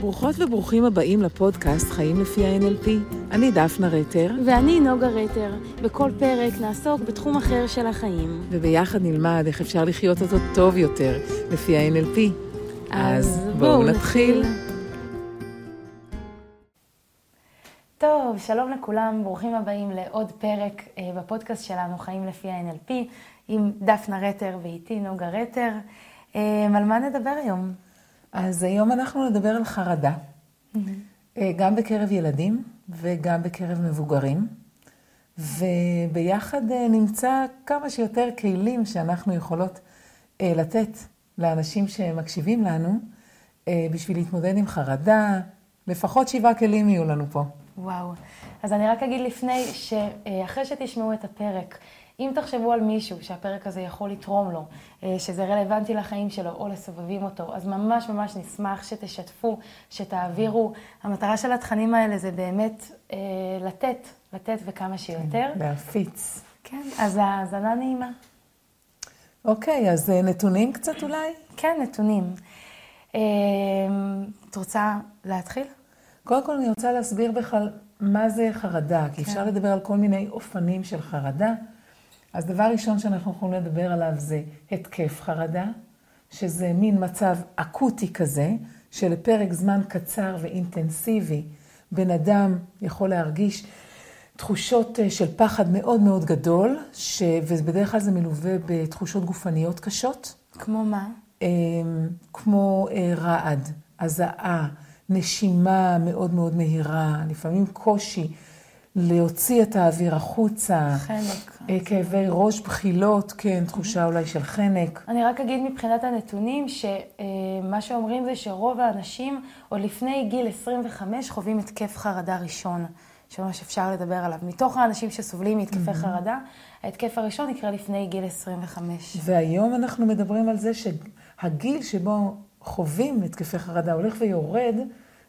ברוכות וברוכים הבאים לפודקאסט חיים לפי ה-NLP. אני דפנה רטר. ואני נוגה רטר. בכל פרק נעסוק בתחום אחר של החיים. וביחד נלמד איך אפשר לחיות אותו טוב יותר לפי ה-NLP. אז בואו נתחיל. טוב, שלום לכולם, ברוכים הבאים לעוד פרק אה, בפודקאסט שלנו, חיים לפי ה-NLP, עם דפנה רטר ואיתי נוגה רטר. אה, על מה נדבר היום? אז היום אנחנו נדבר על חרדה, אה, גם בקרב ילדים וגם בקרב מבוגרים, וביחד אה, נמצא כמה שיותר כלים שאנחנו יכולות אה, לתת לאנשים שמקשיבים לנו בשביל להתמודד עם חרדה. לפחות שבעה כלים יהיו לנו פה. וואו. אז אני רק אגיד לפני, שאחרי שתשמעו את הפרק, אם תחשבו על מישהו שהפרק הזה יכול לתרום לו, אה, שזה רלוונטי לחיים שלו או לסובבים אותו, אז ממש ממש נשמח שתשתפו, שתעבירו. המטרה של התכנים האלה זה באמת אה, לתת, לתת וכמה שיותר. כן, להפיץ. כן, אז האזנה נעימה. אוקיי, אז אה, נתונים קצת אולי? כן, נתונים. את רוצה להתחיל? קודם כל אני רוצה להסביר בכלל מה זה חרדה, כי כן. אפשר לדבר על כל מיני אופנים של חרדה. אז דבר ראשון שאנחנו יכולים לדבר עליו זה התקף חרדה, שזה מין מצב אקוטי כזה, שלפרק זמן קצר ואינטנסיבי, בן אדם יכול להרגיש תחושות אה, של פחד מאוד מאוד גדול, ש... ובדרך כלל זה מלווה בתחושות גופניות קשות. כמו מה? אמ, כמו אה, רעד, הזעה, נשימה מאוד מאוד מהירה, לפעמים קושי. להוציא את האוויר החוצה. חנק. אה, כאבי ראש, בחילות, כן, תחושה אולי של חנק. אני רק אגיד מבחינת הנתונים, שמה אה, שאומרים זה שרוב האנשים, עוד לפני גיל 25, חווים התקף חרדה ראשון, שממש אפשר לדבר עליו. מתוך האנשים שסובלים מהתקפי חרדה, ההתקף הראשון יקרה לפני גיל 25. והיום אנחנו מדברים על זה שהגיל שבו חווים התקפי חרדה הולך ויורד,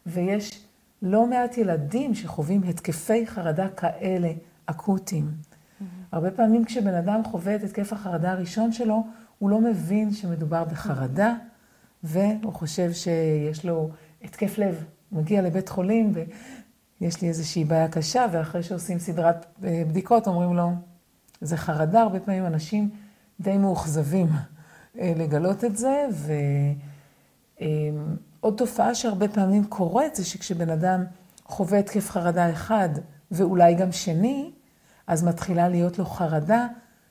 ויש לא מעט ילדים שחווים התקפי חרדה כאלה אקוטיים. Mm-hmm. הרבה פעמים כשבן אדם חווה את התקף החרדה הראשון שלו, הוא לא מבין שמדובר בחרדה, והוא חושב שיש לו התקף לב. הוא מגיע לבית חולים ויש לי איזושהי בעיה קשה, ואחרי שעושים סדרת אה, בדיקות אומרים לו, זה חרדה. הרבה פעמים אנשים די מאוכזבים אה, לגלות את זה, ו... אה, עוד תופעה שהרבה פעמים קורית זה שכשבן אדם חווה התקף חרדה אחד ואולי גם שני, אז מתחילה להיות לו חרדה,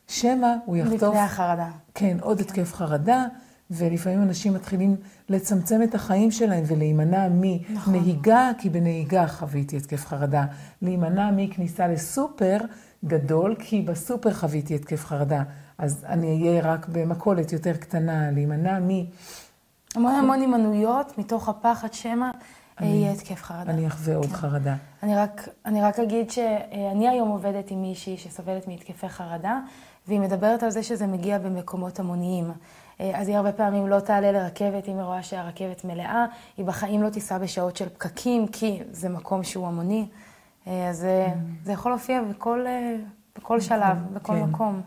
שמא הוא יחטוף... לפני החרדה. כן, עוד התקף חרדה, ולפעמים אנשים מתחילים לצמצם את החיים שלהם ולהימנע מנהיגה, נכון. כי בנהיגה חוויתי התקף חרדה. להימנע מכניסה לסופר גדול, כי בסופר חוויתי התקף חרדה. אז אני אהיה רק במכולת יותר קטנה, להימנע מ... המון המון הימנויות מתוך הפחד שמא יהיה התקף חרדה. אני אחווה עוד כן. חרדה. אני רק, אני רק אגיד שאני היום עובדת עם מישהי שסובלת מהתקפי חרדה, והיא מדברת על זה שזה מגיע במקומות המוניים. אז היא הרבה פעמים לא תעלה לרכבת אם היא רואה שהרכבת מלאה, היא בחיים לא תיסע בשעות של פקקים, כי זה מקום שהוא המוני. אז mm. זה יכול להופיע בכל, בכל נכון, שלב, בכל כן. מקום.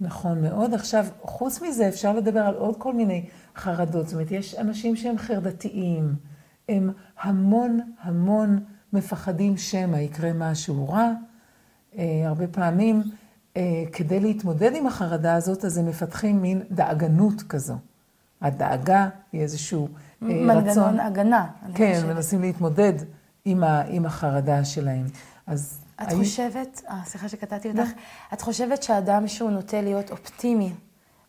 נכון מאוד. עכשיו, חוץ מזה, אפשר לדבר על עוד כל מיני חרדות. זאת אומרת, יש אנשים שהם חרדתיים, הם המון המון מפחדים שמא יקרה משהו רע. אה, הרבה פעמים, אה, כדי להתמודד עם החרדה הזאת, אז הם מפתחים מין דאגנות כזו. הדאגה היא איזשהו אה, מנגנון רצון. מנגנון הגנה. כן, מנסים להתמודד עם, ה, עם החרדה שלהם. אז... את היו... חושבת, אה, סליחה שקטעתי אותך, את חושבת שאדם שהוא נוטה להיות אופטימי,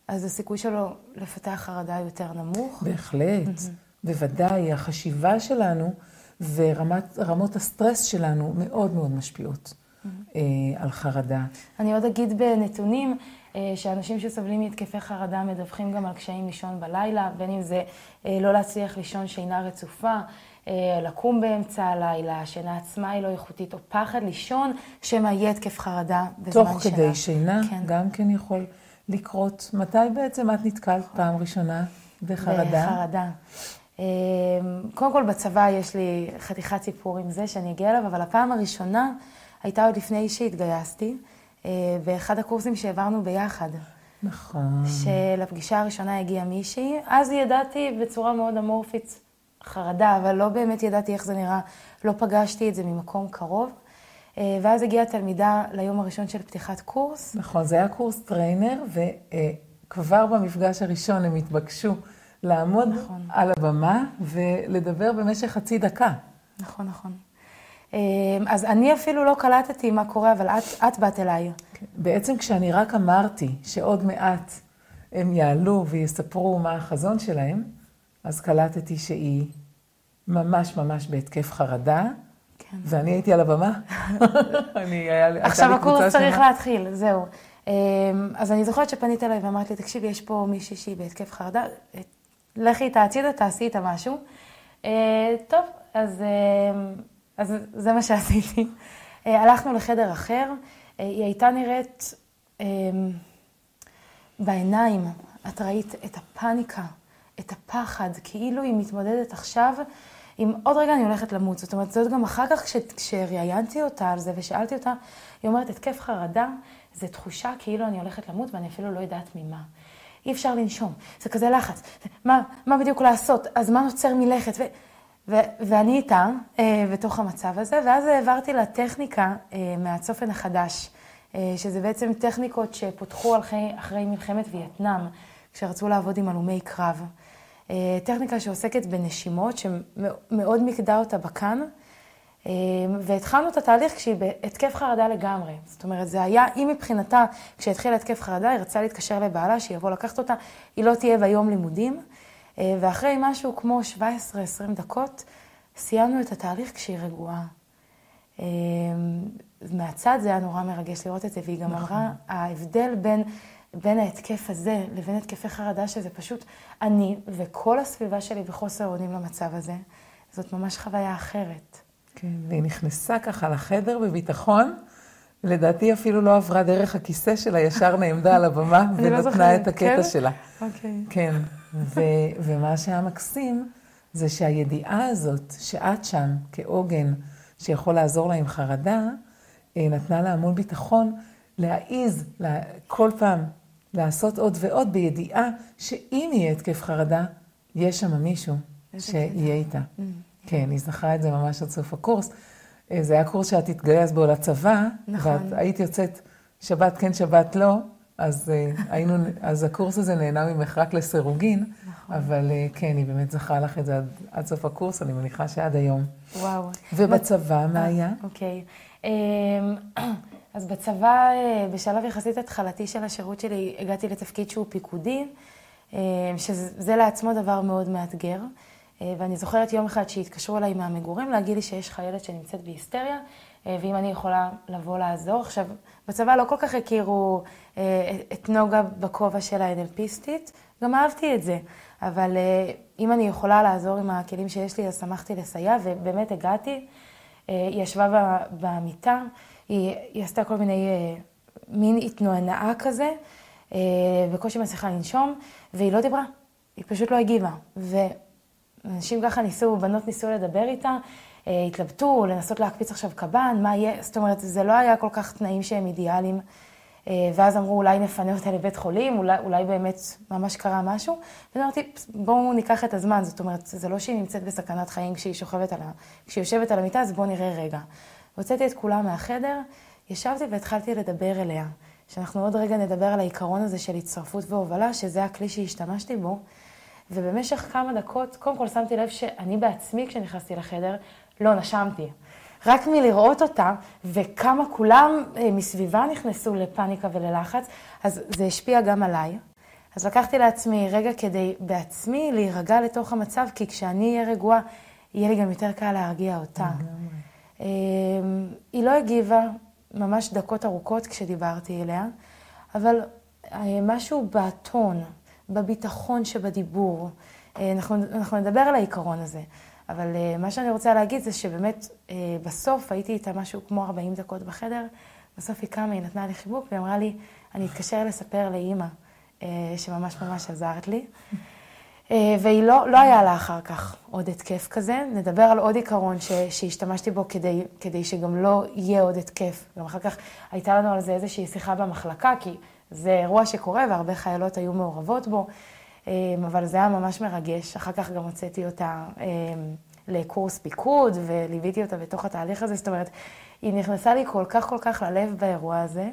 אז הסיכוי שלו לפתח חרדה יותר נמוך? בהחלט, בוודאי. החשיבה שלנו ורמות הסטרס שלנו מאוד מאוד משפיעות אה, על חרדה. אני עוד אגיד בנתונים, אה, שאנשים שסובלים מהתקפי חרדה מדווחים גם על קשיים לישון בלילה, בין אם זה אה, לא להצליח לישון שינה רצופה, לקום באמצע הלילה, השינה עצמה היא לא איכותית, או פחד לישון, שמא יהיה התקף חרדה בזמן שינה. תוך כדי שינה, כן. גם כן יכול. לקרות. מתי בעצם את נתקלת פעם ראשונה בחרדה? בחרדה. אמ, קודם כל בצבא יש לי חתיכת סיפור עם זה שאני אגיע אליו, אבל הפעם הראשונה הייתה עוד לפני שהתגייסתי, אה, באחד הקורסים שהעברנו ביחד. נכון. שלפגישה הראשונה הגיעה מישהי, אז ידעתי בצורה מאוד אמורפית חרדה, אבל לא באמת ידעתי איך זה נראה, לא פגשתי את זה ממקום קרוב. אה, ואז הגיעה תלמידה ליום הראשון של פתיחת קורס. נכון, זה היה קורס trainer, וכבר במפגש הראשון הם התבקשו לעמוד נכון. על הבמה ולדבר במשך חצי דקה. נכון, נכון. אה, אז אני אפילו לא קלטתי מה קורה, אבל את, את באת אליי. כן. בעצם כשאני רק אמרתי שעוד מעט הם יעלו ויספרו מה החזון שלהם, אז קלטתי שהיא ממש ממש בהתקף חרדה, כן. ואני הייתי על הבמה. אני, היה, עכשיו הקורס צריך שמה. להתחיל, זהו. אמ, אז אני זוכרת שפנית אליי ואמרת לי, תקשיבי, יש פה מישהי שהיא בהתקף חרדה, לכי איתה הצידה, תעשי איתה משהו. אה, טוב, אז, אמ, אז זה מה שעשיתי. אה, הלכנו לחדר אחר, אה, היא הייתה נראית אמ, בעיניים, את ראית את הפאניקה, את הפחד, כאילו היא מתמודדת עכשיו אם עוד רגע אני הולכת למות. זאת אומרת, זאת גם אחר כך, כש, כשראיינתי אותה על זה ושאלתי אותה, היא אומרת, התקף חרדה זה תחושה כאילו אני הולכת למות ואני אפילו לא יודעת ממה. אי אפשר לנשום, זה כזה לחץ. מה, מה בדיוק לעשות? הזמן עוצר מלכת. ו, ו, ואני איתה אה, בתוך המצב הזה, ואז העברתי לה טכניקה אה, מהצופן החדש, אה, שזה בעצם טכניקות שפותחו אחרי, אחרי מלחמת וייטנאם, כשרצו לעבוד עם הלומי קרב. אה, טכניקה שעוסקת בנשימות, שמאוד מיקדה אותה בכאן, אה, והתחלנו את התהליך כשהיא בהתקף חרדה לגמרי. זאת אומרת, זה היה, היא מבחינתה, כשהתחילה התקף חרדה, היא רצתה להתקשר לבעלה, שיבוא לקחת אותה, היא לא תהיה ביום לימודים, אה, ואחרי משהו כמו 17-20 דקות, סיימנו את התהליך כשהיא רגועה. מהצד זה היה נורא מרגש לראות את זה, והיא גם נכון. אמרה, ההבדל בין בין ההתקף הזה לבין התקפי חרדה, שזה פשוט אני וכל הסביבה שלי בחוסר אונים למצב הזה, זאת ממש חוויה אחרת. כן, והיא נכנסה ככה לחדר בביטחון, לדעתי אפילו לא עברה דרך הכיסא שלה, ישר נעמדה על הבמה לא ונתנה את הקטע כן? שלה. אוקיי. כן, ו- ומה שהיה מקסים, זה שהידיעה הזאת, שאת שם כעוגן שיכול לעזור לה עם חרדה, אה, נתנה לה המון ביטחון להעיז כל פעם לעשות עוד ועוד בידיעה שאם יהיה התקף חרדה, יש שם מישהו שיהיה איתה. Mm. כן, היא זכרה את זה ממש עד סוף הקורס. אה, זה היה קורס שאת התגייסת בו לצבא, נכון. ואת היית יוצאת שבת כן, שבת לא, אז, אה, היינו, אז הקורס הזה נהנה ממך רק לסירוגין, נכון. אבל אה, כן, היא באמת זכרה לך את זה עד, עד סוף הקורס, אני מניחה שעד היום. וואו. ובצבא, מה היה? אוקיי. אז בצבא, אה, בשלב יחסית התחלתי של השירות שלי, הגעתי לתפקיד שהוא פיקודי, אה, שזה לעצמו דבר מאוד מאתגר. אה, ואני זוכרת יום אחד שהתקשרו אליי מהמגורים להגיד לי שיש חיילת שנמצאת בהיסטריה, ואם אני יכולה לבוא לעזור. עכשיו, בצבא לא כל כך הכירו את נוגה בכובע של האנלפיסטית, גם אהבתי את זה. אבל אם אני יכולה לעזור עם הכלים שיש לי, אז שמחתי לסייע, ובאמת הגעתי. היא ישבה במיטה. היא, היא עשתה כל מיני, אה, מין התנוענעה כזה, אה, בקושי מצליחה לנשום, והיא לא דיברה, היא פשוט לא הגיבה. ואנשים ככה ניסו, בנות ניסו לדבר איתה, אה, התלבטו, לנסות להקפיץ עכשיו קב"ן, מה יהיה, זאת אומרת, זה לא היה כל כך תנאים שהם אידיאליים. ואז אמרו, אולי נפנה אותה לבית חולים, אולי, אולי באמת ממש קרה משהו. ואמרתי, בואו ניקח את הזמן, זאת אומרת, זה לא שהיא נמצאת בסכנת חיים כשהיא על ה... כשהיא יושבת על המיטה, אז בואו נראה רגע. הוצאתי את כולם מהחדר, ישבתי והתחלתי לדבר אליה. שאנחנו עוד רגע נדבר על העיקרון הזה של הצטרפות והובלה, שזה הכלי שהשתמשתי בו. ובמשך כמה דקות, קודם כל שמתי לב שאני בעצמי, כשנכנסתי לחדר, לא נשמתי. רק מלראות אותה, וכמה כולם אה, מסביבה נכנסו לפאניקה וללחץ, אז זה השפיע גם עליי. אז לקחתי לעצמי רגע כדי בעצמי להירגע לתוך המצב, כי כשאני אהיה רגועה, יהיה לי גם יותר קל להרגיע אותה. אמ, היא לא הגיבה ממש דקות ארוכות כשדיברתי אליה, אבל אה, משהו בטון, בביטחון שבדיבור, אה, אנחנו, אנחנו נדבר על העיקרון הזה, אבל אה, מה שאני רוצה להגיד זה שבאמת בסוף הייתי איתה משהו כמו 40 דקות בחדר, בסוף היא קמה, היא נתנה לי חיבוק והיא אמרה לי, אני אתקשר לספר לאימא שממש ממש עזרת לי. אה, והיא לא, לא היה לה אחר כך עוד התקף כזה. נדבר על עוד עיקרון ש, שהשתמשתי בו כדי, כדי שגם לא יהיה עוד התקף. גם אחר כך הייתה לנו על זה איזושהי שיחה במחלקה, כי זה אירוע שקורה והרבה חיילות היו מעורבות בו. אבל זה היה ממש מרגש. אחר כך גם הוצאתי אותה לקורס פיקוד, וליוויתי אותה בתוך התהליך הזה. זאת אומרת, היא נכנסה לי כל כך כל כך ללב באירוע הזה.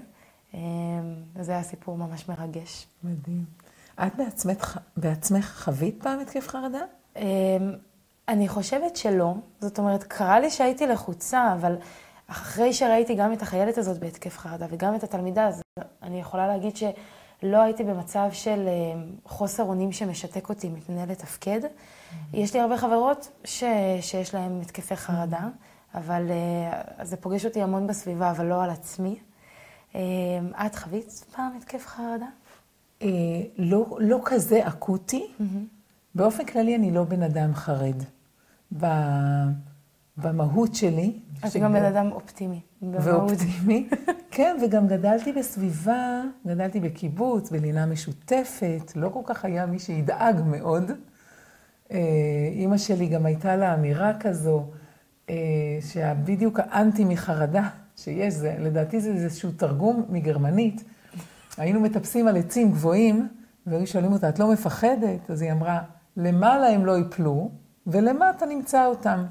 וזה היה סיפור ממש מרגש. מדהים. את בעצמך, בעצמך חווית פעם התקף חרדה? אני חושבת שלא. זאת אומרת, קרה לי שהייתי לחוצה, אבל אחרי שראיתי גם את החיילת הזאת בהתקף חרדה וגם את התלמידה, אז אני יכולה להגיד שלא הייתי במצב של אה, חוסר אונים שמשתק אותי מפני לתפקד. Mm-hmm. יש לי הרבה חברות ש... שיש להן התקפי חרדה, mm-hmm. אבל uh, זה פוגש אותי המון בסביבה, אבל לא על עצמי. Uh, את חווית פעם התקף חרדה? Uh, לא, לא כזה אקוטי. Mm-hmm. באופן כללי אני לא בן אדם חרד. במהות שלי. את גם בן אדם אופטימי. ואופטימי. כן, וגם גדלתי בסביבה, גדלתי בקיבוץ, בלינה משותפת, לא כל כך היה מי שידאג מאוד. אה, אימא שלי גם הייתה לה אמירה כזו, אה, שבדיוק האנטי מחרדה שיש, זה, לדעתי זה איזשהו תרגום מגרמנית. היינו מטפסים על עצים גבוהים, והיו שואלים אותה, את לא מפחדת? אז היא אמרה, למעלה הם לא יפלו, ולמטה נמצא אותם.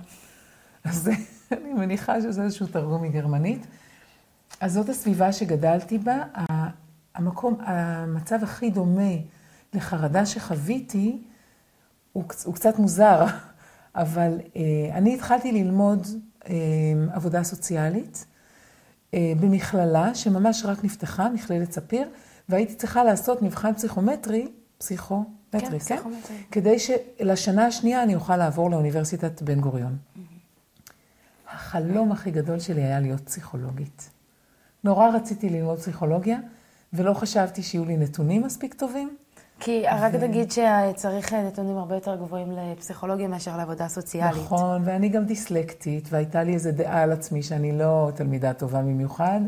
אז אני מניחה שזה איזשהו תרגום מגרמנית. אז זאת הסביבה שגדלתי בה. המקום, המצב הכי דומה לחרדה שחוויתי, הוא, הוא קצת מוזר, אבל אה, אני התחלתי ללמוד אה, עבודה סוציאלית במכללה שממש רק נפתחה, מכללת ספיר, והייתי צריכה לעשות מבחן פסיכומטרי, פסיכו... מטרי, כן? כן? פסיכומטרי. כדי שלשנה השנייה אני אוכל לעבור לאוניברסיטת בן גוריון. החלום הכי גדול שלי היה להיות פסיכולוגית. נורא רציתי ללמוד פסיכולוגיה, ולא חשבתי שיהיו לי נתונים מספיק טובים. כי רק נגיד שצריך נתונים הרבה יותר גבוהים לפסיכולוגיה מאשר לעבודה סוציאלית. נכון, ואני גם דיסלקטית, והייתה לי איזו דעה על עצמי שאני לא תלמידה טובה במיוחד,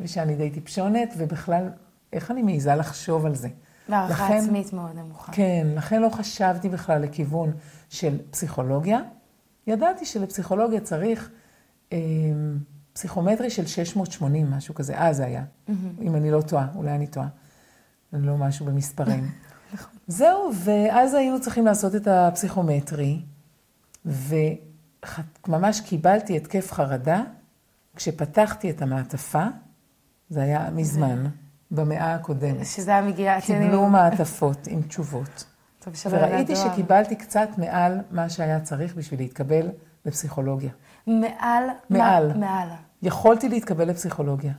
ושאני די טיפשונת, ובכלל, איך אני מעיזה לחשוב על זה? והערכה עצמית מאוד נמוכה. כן, לכן לא חשבתי בכלל לכיוון של פסיכולוגיה. ידעתי שלפסיכולוגיה צריך אה, פסיכומטרי של 680, משהו כזה. אה, זה היה, mm-hmm. אם אני לא טועה, אולי אני טועה. לא משהו במספרים. זהו, ואז היינו צריכים לעשות את הפסיכומטרי, וממש קיבלתי התקף חרדה כשפתחתי את המעטפה, זה היה מזמן. במאה הקודמת. שזה היה מגיע... קיבלו מעטפות עם תשובות. וראיתי שקיבלתי קצת מעל מה שהיה צריך בשביל להתקבל לפסיכולוגיה. מעל? מעל. מעל. יכולתי להתקבל לפסיכולוגיה.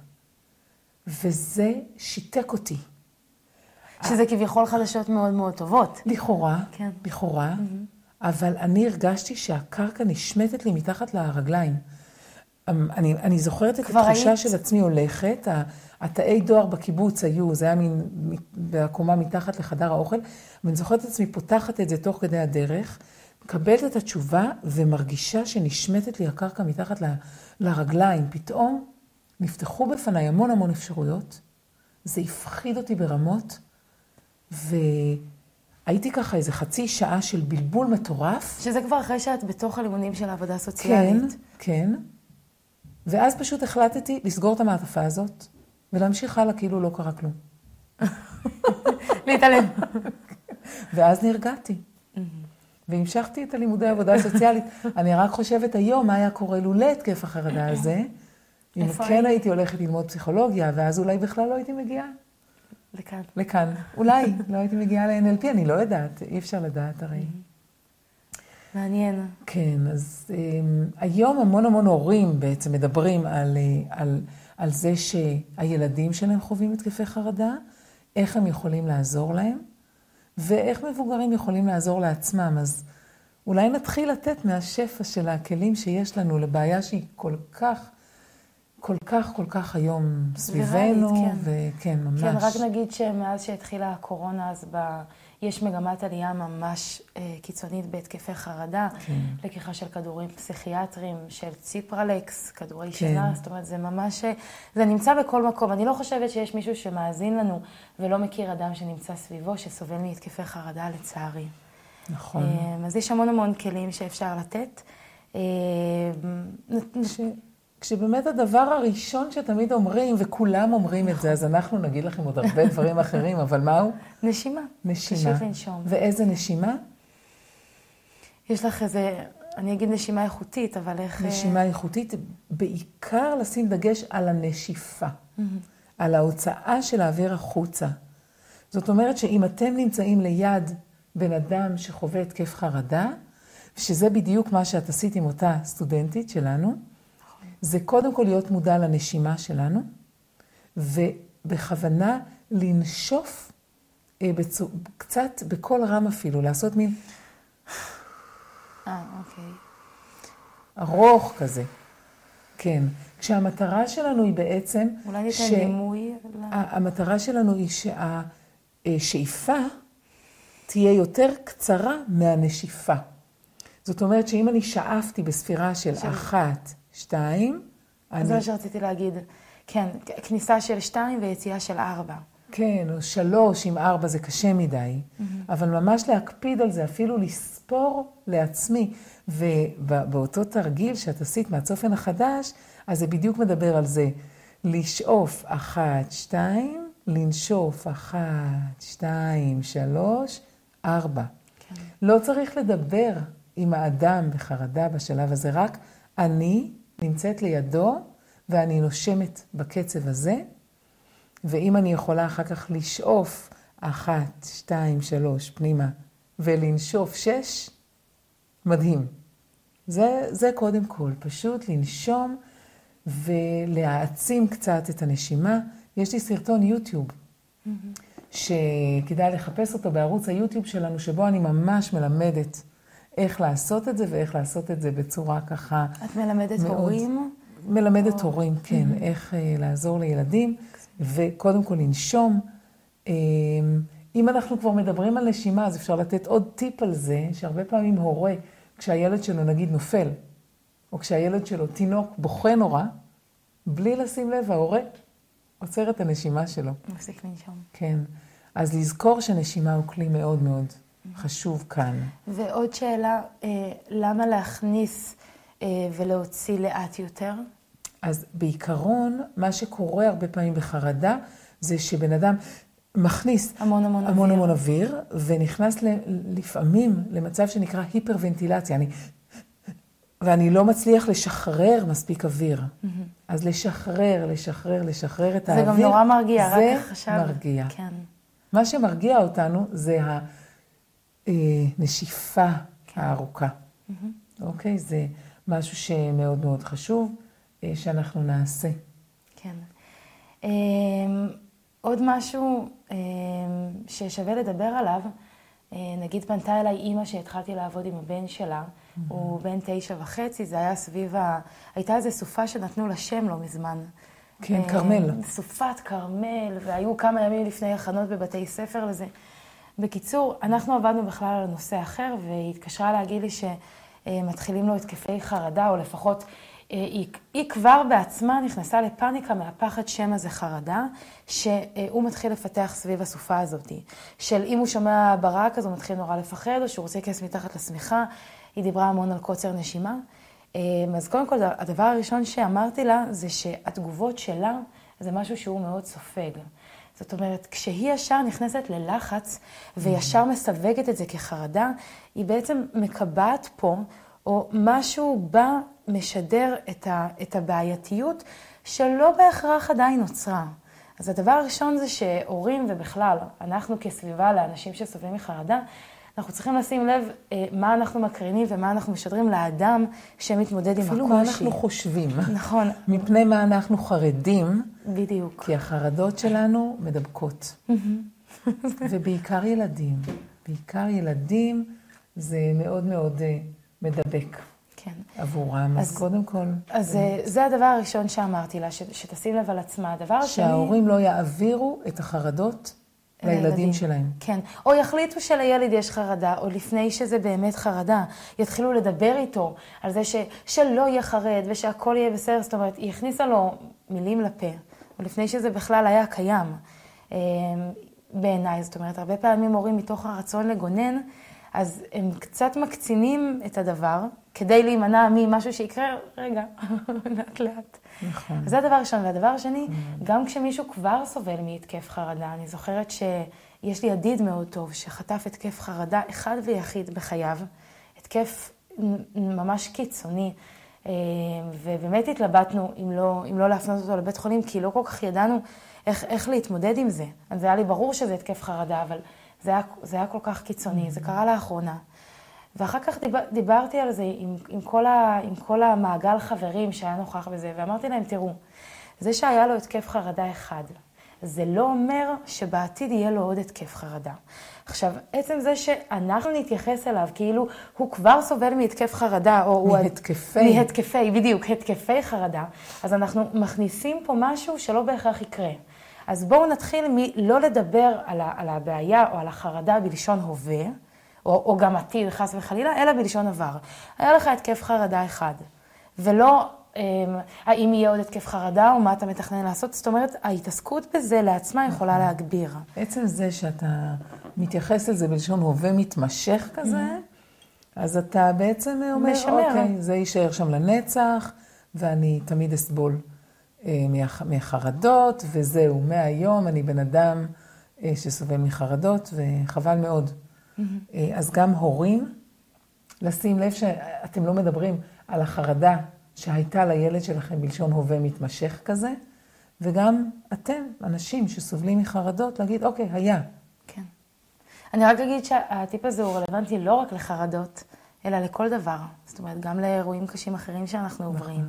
וזה שיתק אותי. שזה כביכול חדשות מאוד מאוד טובות. לכאורה, כן. לכאורה, mm-hmm. אבל אני הרגשתי שהקרקע נשמטת לי מתחת לרגליים. אמ, אני, אני זוכרת את התחושה היית... של עצמי הולכת, התאי דואר בקיבוץ היו, זה היה מין, בקומה מתחת לחדר האוכל, ואני זוכרת את עצמי פותחת את זה תוך כדי הדרך, מקבלת את התשובה ומרגישה שנשמטת לי הקרקע מתחת ל, לרגליים. פתאום נפתחו בפניי המון המון אפשרויות, זה הפחיד אותי ברמות, והייתי ככה איזה חצי שעה של בלבול מטורף. שזה כבר אחרי שאת בתוך הלימונים של העבודה הסוציאלית. כן, כן. ואז פשוט החלטתי לסגור את המעטפה הזאת, ולהמשיך הלאה כאילו לא קרה כלום. להתעלם. ואז נרגעתי. והמשכתי את הלימודי העבודה הסוציאלית. אני רק חושבת היום מה היה קורה לולא התקף החרדה הזה, אם כן הייתי הולכת ללמוד פסיכולוגיה, ואז אולי בכלל לא הייתי מגיעה. לכאן. לכאן. אולי, לא הייתי מגיעה ל-NLP, אני לא יודעת, אי אפשר לדעת הרי. מעניין. כן, אז um, היום המון המון הורים בעצם מדברים על, אה, על, על זה שהילדים שלהם חווים התקפי חרדה, איך הם יכולים לעזור להם, ואיך מבוגרים יכולים לעזור לעצמם. אז אולי נתחיל לתת מהשפע של הכלים שיש לנו לבעיה שהיא כל כך, כל כך, כל כך היום סביבנו, וראית, כן. וכן, ממש. כן, רק נגיד שמאז שהתחילה הקורונה, אז ב... יש מגמת עלייה ממש אה, קיצונית בהתקפי חרדה, כן. לקיחה של כדורים פסיכיאטריים, של ציפרלקס, כדורי כן. שינה, זאת אומרת, זה ממש, אה, זה נמצא בכל מקום. אני לא חושבת שיש מישהו שמאזין לנו ולא מכיר אדם שנמצא סביבו, שסובל מהתקפי חרדה, לצערי. נכון. אה, אז יש המון המון כלים שאפשר לתת. אה, כשבאמת הדבר הראשון שתמיד אומרים, וכולם אומרים את זה, אז אנחנו נגיד לכם עוד הרבה דברים אחרים, אבל מהו? נשימה. נשימה. פשוט לנשום. ואיזה נשימה? יש לך איזה, אני אגיד נשימה איכותית, אבל איך... אה, נשימה איכותית, בעיקר לשים דגש על הנשיפה, על ההוצאה של האוויר החוצה. זאת אומרת שאם אתם נמצאים ליד בן אדם שחווה התקף חרדה, שזה בדיוק מה שאת עשית עם אותה סטודנטית שלנו, זה קודם כל להיות מודע לנשימה שלנו, ובכוונה לנשוף אה, בצו, קצת בקול רם אפילו, לעשות מין אה, אוקיי. ארוך כזה. כן. כשהמטרה שלנו היא בעצם... אולי ניתן ש- דימוי? המטרה שלנו היא שהשאיפה תהיה יותר קצרה מהנשיפה. זאת אומרת שאם אני שאפתי בספירה של של- אחת, שתיים, אז אני, זה מה שרציתי להגיד. כן, כניסה של שתיים ויציאה של ארבע. כן, או שלוש עם ארבע זה קשה מדי, אבל ממש להקפיד על זה, אפילו לספור לעצמי. ובאותו תרגיל שאת עשית מהצופן החדש, אז זה בדיוק מדבר על זה. לשאוף אחת, שתיים, לנשוף אחת, שתיים, שלוש, ארבע. כן. לא צריך לדבר עם האדם בחרדה בשלב הזה, רק אני נמצאת לידו ואני נושמת בקצב הזה, ואם אני יכולה אחר כך לשאוף אחת, שתיים, שלוש, פנימה, ולנשוף שש, מדהים. זה, זה קודם כל, פשוט לנשום ולהעצים קצת את הנשימה. יש לי סרטון יוטיוב, שכדאי לחפש אותו בערוץ היוטיוב שלנו, שבו אני ממש מלמדת איך לעשות את זה ואיך לעשות את זה בצורה ככה את מלמדת מאוד. הורים? מלמדת הורים, כן, איך אה, לעזור לילדים, וקודם כל לנשום. אה, אם אנחנו כבר מדברים על נשימה, אז אפשר לתת עוד טיפ על זה, שהרבה פעמים הורה, כשהילד שלו נגיד נופל, או כשהילד שלו תינוק בוכה נורא, בלי לשים לב, ההורה עוצר את הנשימה שלו. מפסיק לנשום. כן. אז לזכור שנשימה הוא כלי מאוד מאוד חשוב כאן. ועוד שאלה, אה, למה להכניס אה, ולהוציא לאט יותר? אז בעיקרון, מה שקורה הרבה פעמים בחרדה, זה שבן אדם מכניס המון המון אוויר. המון המון אוויר, ונכנס ל, לפעמים למצב שנקרא היפרוונטילציה. אני, ואני לא מצליח לשחרר מספיק אוויר. אז לשחרר, לשחרר, לשחרר את זה האוויר. גם נורא מרגיע, זה רק עכשיו. מרגיע. כן. מה שמרגיע אותנו זה הנשיפה הארוכה. אוקיי? זה משהו שמאוד מאוד חשוב אה, שאנחנו נעשה. כן. אמ, עוד משהו אמ, ששווה לדבר עליו, אה, נגיד פנתה אליי אימא שהתחלתי לעבוד עם הבן שלה, הוא בן תשע וחצי, זה היה סביב ה... הייתה איזו סופה שנתנו לה שם לא מזמן. כן, אה, כרמל. סופת כרמל, והיו כמה ימים לפני הכנות בבתי ספר לזה. בקיצור, אנחנו עבדנו בכלל על נושא אחר, והיא התקשרה להגיד לי שמתחילים לו התקפי חרדה, או לפחות אה, היא, היא כבר בעצמה נכנסה לפאניקה מהפחד שמא זה חרדה, שהוא מתחיל לפתח סביב הסופה הזאת. של אם הוא שומע ברק אז הוא מתחיל נורא לפחד, או שהוא רוצה להיכנס מתחת לשמיכה. היא דיברה המון על קוצר נשימה. אה, אז קודם כל, הדבר הראשון שאמרתי לה זה שהתגובות שלה זה משהו שהוא מאוד סופג. זאת אומרת, כשהיא ישר נכנסת ללחץ וישר מסווגת את זה כחרדה, היא בעצם מקבעת פה, או משהו בה משדר את, ה, את הבעייתיות שלא בהכרח עדיין נוצרה. אז הדבר הראשון זה שהורים ובכלל, אנחנו כסביבה לאנשים שסובלים מחרדה, אנחנו צריכים לשים לב אה, מה אנחנו מקרינים ומה אנחנו משדרים לאדם שמתמודד עם הקושי. אפילו מה אנחנו חושבים. נכון, מפני מה אנחנו חרדים, בדיוק. כי החרדות שלנו מדבקות. ובעיקר ילדים. בעיקר ילדים זה מאוד מאוד אה, מדבק כן. עבורם. אז אז- קודם כל, אז אה, זה הדבר הראשון שאמרתי לה, ש, שתשים לב על עצמה. הדבר השני... שההורים לא יעבירו את החרדות לילדים שלהם. כן. או יחליטו שלילד יש חרדה, או לפני שזה באמת חרדה, יתחילו לדבר איתו על זה ש, שלא יהיה חרד ושהכול יהיה בסדר. זאת אומרת, היא הכניסה לו מילים לפה, או לפני שזה בכלל היה קיים. אה, בעיניי, זאת אומרת, הרבה פעמים הורים מתוך הרצון לגונן, אז הם קצת מקצינים את הדבר, כדי להימנע ממשהו שיקרה, רגע, לאט לאט. נכון. זה הדבר הראשון. והדבר השני, גם כשמישהו כבר סובל מהתקף חרדה, אני זוכרת שיש לי ידיד מאוד טוב שחטף התקף חרדה אחד ויחיד בחייו, התקף ממש קיצוני. אה, ובאמת התלבטנו אם לא, אם לא להפנות אותו לבית חולים, כי לא כל כך ידענו איך, איך להתמודד עם זה. אז היה לי ברור שזה התקף חרדה, אבל זה היה, זה היה כל כך קיצוני, זה קרה לאחרונה. ואחר כך דיבר, דיברתי על זה עם, עם, כל ה, עם כל המעגל חברים שהיה נוכח בזה, ואמרתי להם, תראו, זה שהיה לו התקף חרדה אחד, זה לא אומר שבעתיד יהיה לו עוד התקף חרדה. עכשיו, עצם זה שאנחנו נתייחס אליו כאילו הוא כבר סובל מהתקף חרדה, או מהתקפי. הוא... מהתקפי, בדיוק, התקפי חרדה, אז אנחנו מכניסים פה משהו שלא בהכרח יקרה. אז בואו נתחיל מלא לדבר על, ה, על הבעיה או על החרדה בלשון הווה, או, או גם עתיד, חס וחלילה, אלא בלשון עבר. היה לך התקף חרדה אחד, ולא אמ, האם יהיה עוד התקף חרדה או מה אתה מתכנן לעשות. זאת אומרת, ההתעסקות בזה לעצמה יכולה נכון. להגביר. עצם זה שאתה מתייחס לזה בלשון הווה מתמשך כזה, mm-hmm. אז אתה בעצם אומר, משמר. אוקיי, זה יישאר שם לנצח, ואני תמיד אסבול מחרדות, וזהו, מהיום אני בן אדם אה, שסובל מחרדות, וחבל מאוד. Mm-hmm. אז גם הורים, לשים לב שאתם לא מדברים על החרדה שהייתה לילד שלכם בלשון הווה מתמשך כזה, וגם אתם, אנשים שסובלים מחרדות, להגיד, אוקיי, היה. כן. אני רק אגיד שהטיפ הזה הוא רלוונטי לא רק לחרדות, אלא לכל דבר. זאת אומרת, גם לאירועים קשים אחרים שאנחנו נכון. עוברים,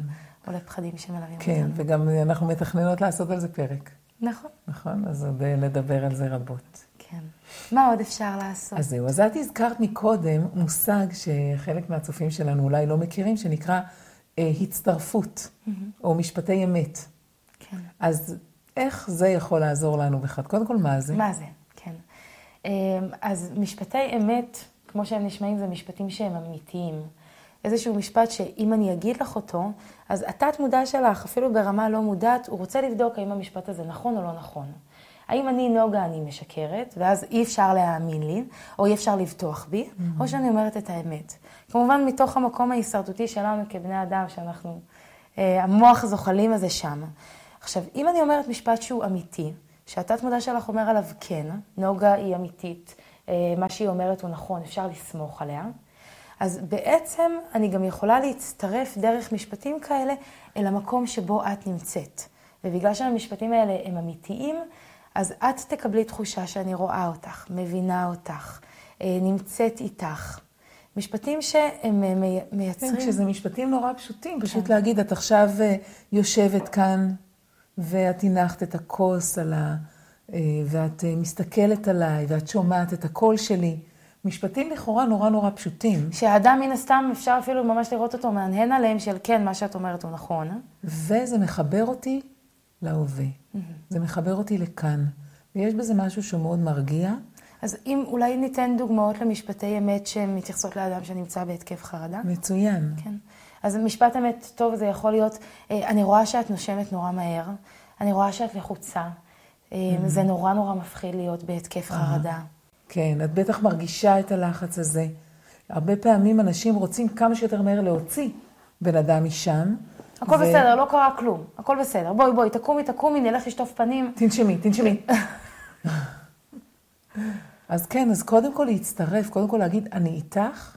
או לפחדים שמלווים כן, אותנו. כן, וגם אנחנו מתכננות לעשות על זה פרק. נכון. נכון, אז עוד לדבר על זה רבות. כן. מה עוד אפשר לעשות? אז זהו, אז את הזכרת מקודם מושג שחלק מהצופים שלנו אולי לא מכירים, שנקרא אה, הצטרפות, mm-hmm. או משפטי אמת. כן. אז איך זה יכול לעזור לנו בכלל? קודם כל, מה זה? מה זה, כן. אה, אז משפטי אמת, כמו שהם נשמעים, זה משפטים שהם אמיתיים. איזשהו משפט שאם אני אגיד לך אותו, אז התת-מודע שלך, אפילו ברמה לא מודעת, הוא רוצה לבדוק האם המשפט הזה נכון או לא נכון. האם אני נוגה, אני משקרת, ואז אי אפשר להאמין לי, או אי אפשר לבטוח בי, mm-hmm. או שאני אומרת את האמת. כמובן, מתוך המקום ההישרדותי שלנו כבני אדם, שאנחנו, אה, המוח זוחלים הזה שם. עכשיו, אם אני אומרת משפט שהוא אמיתי, שהתת מודע שלך אומר עליו כן, נוגה היא אמיתית, אה, מה שהיא אומרת הוא נכון, אפשר לסמוך עליה, אז בעצם אני גם יכולה להצטרף דרך משפטים כאלה אל המקום שבו את נמצאת. ובגלל שהמשפטים האלה הם אמיתיים, אז את תקבלי תחושה שאני רואה אותך, מבינה אותך, אה, נמצאת איתך. משפטים שהם אה, מייצרים... כן, כשזה משפטים נורא פשוטים, פשוט כן. להגיד, את עכשיו אה, יושבת כאן, ואת הנחת את הכוס על ה... ואת מסתכלת עליי, ואת שומעת את הקול שלי. משפטים לכאורה נורא נורא פשוטים. שהאדם מן הסתם, אפשר אפילו ממש לראות אותו מהנהן עליהם של כן, מה שאת אומרת הוא נכון. וזה מחבר אותי להווה. Mm-hmm. זה מחבר אותי לכאן. ויש בזה משהו שהוא מאוד מרגיע. אז אם אולי ניתן דוגמאות למשפטי אמת שמתייחסות לאדם שנמצא בהתקף חרדה? מצוין. כן. אז משפט אמת טוב זה יכול להיות, אה, אני רואה שאת נושמת נורא מהר, אני רואה שאת לחוצה, mm-hmm. זה נורא נורא מפחיד להיות בהתקף חרדה. כן, את בטח מרגישה את הלחץ הזה. הרבה פעמים אנשים רוצים כמה שיותר מהר להוציא בן אדם משם. הכל ו... בסדר, לא קרה כלום, הכל בסדר. בואי, בואי, תקומי, תקומי, נלך לשטוף פנים. תנשמי, תנשמי. אז כן, אז קודם כל להצטרף, קודם כל להגיד, אני איתך,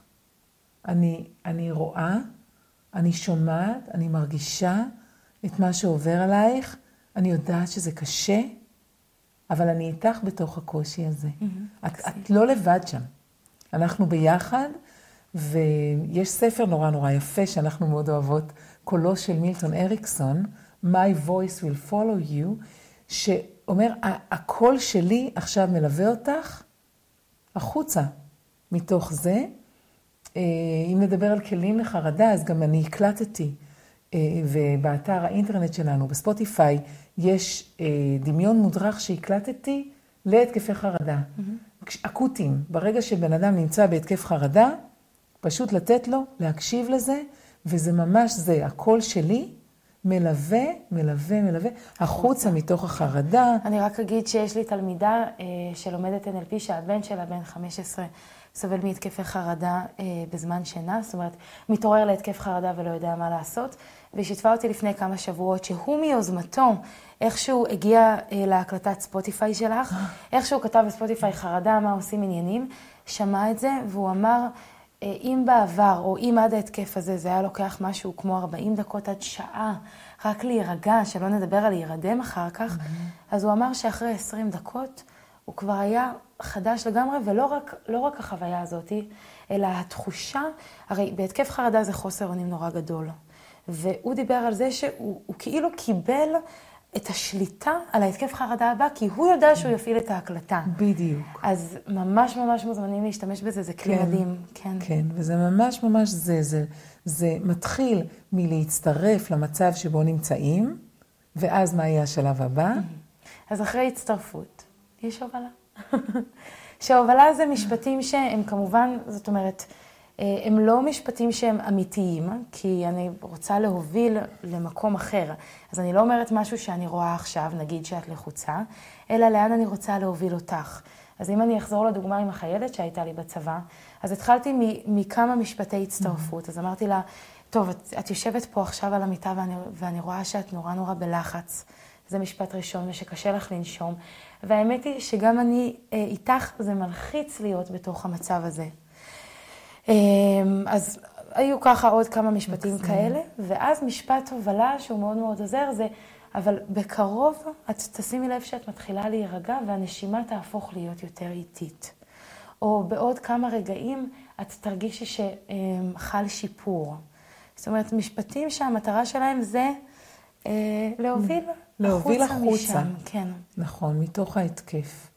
אני, אני רואה, אני שומעת, אני מרגישה את מה שעובר עלייך, אני יודעת שזה קשה, אבל אני איתך בתוך הקושי הזה. Mm-hmm. את, את לא לבד שם. אנחנו ביחד, ויש ספר נורא נורא יפה שאנחנו מאוד אוהבות, קולו של מילטון אריקסון, My voice will follow you, שאומר, הקול שלי עכשיו מלווה אותך החוצה מתוך זה. אה, אם נדבר על כלים לחרדה, אז גם אני הקלטתי, אה, ובאתר האינטרנט שלנו, בספוטיפיי, יש אה, דמיון מודרך שהקלטתי להתקפי חרדה. Mm-hmm. אקוטיים. ברגע שבן אדם נמצא בהתקף חרדה, פשוט לתת לו, להקשיב לזה, וזה ממש זה, הקול שלי מלווה, מלווה, מלווה, החוצה מתוך החרדה. אני רק אגיד שיש לי תלמידה אה, שלומדת NLP, שהבן שלה בן 15, סובל מהתקפי חרדה אה, בזמן שינה, זאת אומרת, מתעורר להתקף חרדה ולא יודע מה לעשות, והיא שיתפה אותי לפני כמה שבועות שהוא מיוזמתו, איכשהו הגיע אה, להקלטת ספוטיפיי שלך, איכשהו כתב בספוטיפיי חרדה, מה עושים עניינים, שמע את זה, והוא אמר, אה, אם בעבר, או אם עד ההתקף הזה, זה היה לוקח משהו כמו 40 דקות עד שעה, רק להירגע, שלא נדבר על להירדם אחר כך, mm-hmm. אז הוא אמר שאחרי 20 דקות הוא כבר היה חדש לגמרי, ולא רק, לא רק החוויה הזאת, אלא התחושה, הרי בהתקף חרדה זה חוסר אונים נורא גדול. והוא דיבר על זה שהוא כאילו קיבל את השליטה על ההתקף חרדה הבא, כי הוא יודע שהוא יפעיל את ההקלטה. בדיוק. אז ממש ממש מוזמנים להשתמש בזה, זה כלי כן, מדהים. כן. כן, וזה ממש ממש זה, זה, זה מתחיל מלהצטרף למצב שבו נמצאים, ואז מה יהיה השלב הבא? אז אחרי הצטרפות, יש הובלה. שהובלה זה משפטים שהם כמובן, זאת אומרת, הם לא משפטים שהם אמיתיים, כי אני רוצה להוביל למקום אחר. אז אני לא אומרת משהו שאני רואה עכשיו, נגיד שאת לחוצה, אלא לאן אני רוצה להוביל אותך. אז אם אני אחזור לדוגמה עם החיילת שהייתה לי בצבא, אז התחלתי מכמה משפטי הצטרפות. אז אמרתי לה, טוב, את, את יושבת פה עכשיו על המיטה ואני, ואני רואה שאת נורא נורא בלחץ. זה משפט ראשון, ושקשה לך לנשום. והאמת היא שגם אני אה, איתך, זה מלחיץ להיות בתוך המצב הזה. אמ, אז היו ככה עוד כמה משפטים כאלה, ואז משפט הובלה שהוא מאוד מאוד עוזר זה, אבל בקרוב את תשימי לב שאת מתחילה להירגע והנשימה תהפוך להיות יותר איטית. או בעוד כמה רגעים את תרגישי שחל שיפור. זאת אומרת, משפטים שהמטרה שלהם זה אה, להוביל, להוביל החוצה, החוצה משם. כן. נכון, מתוך ההתקף.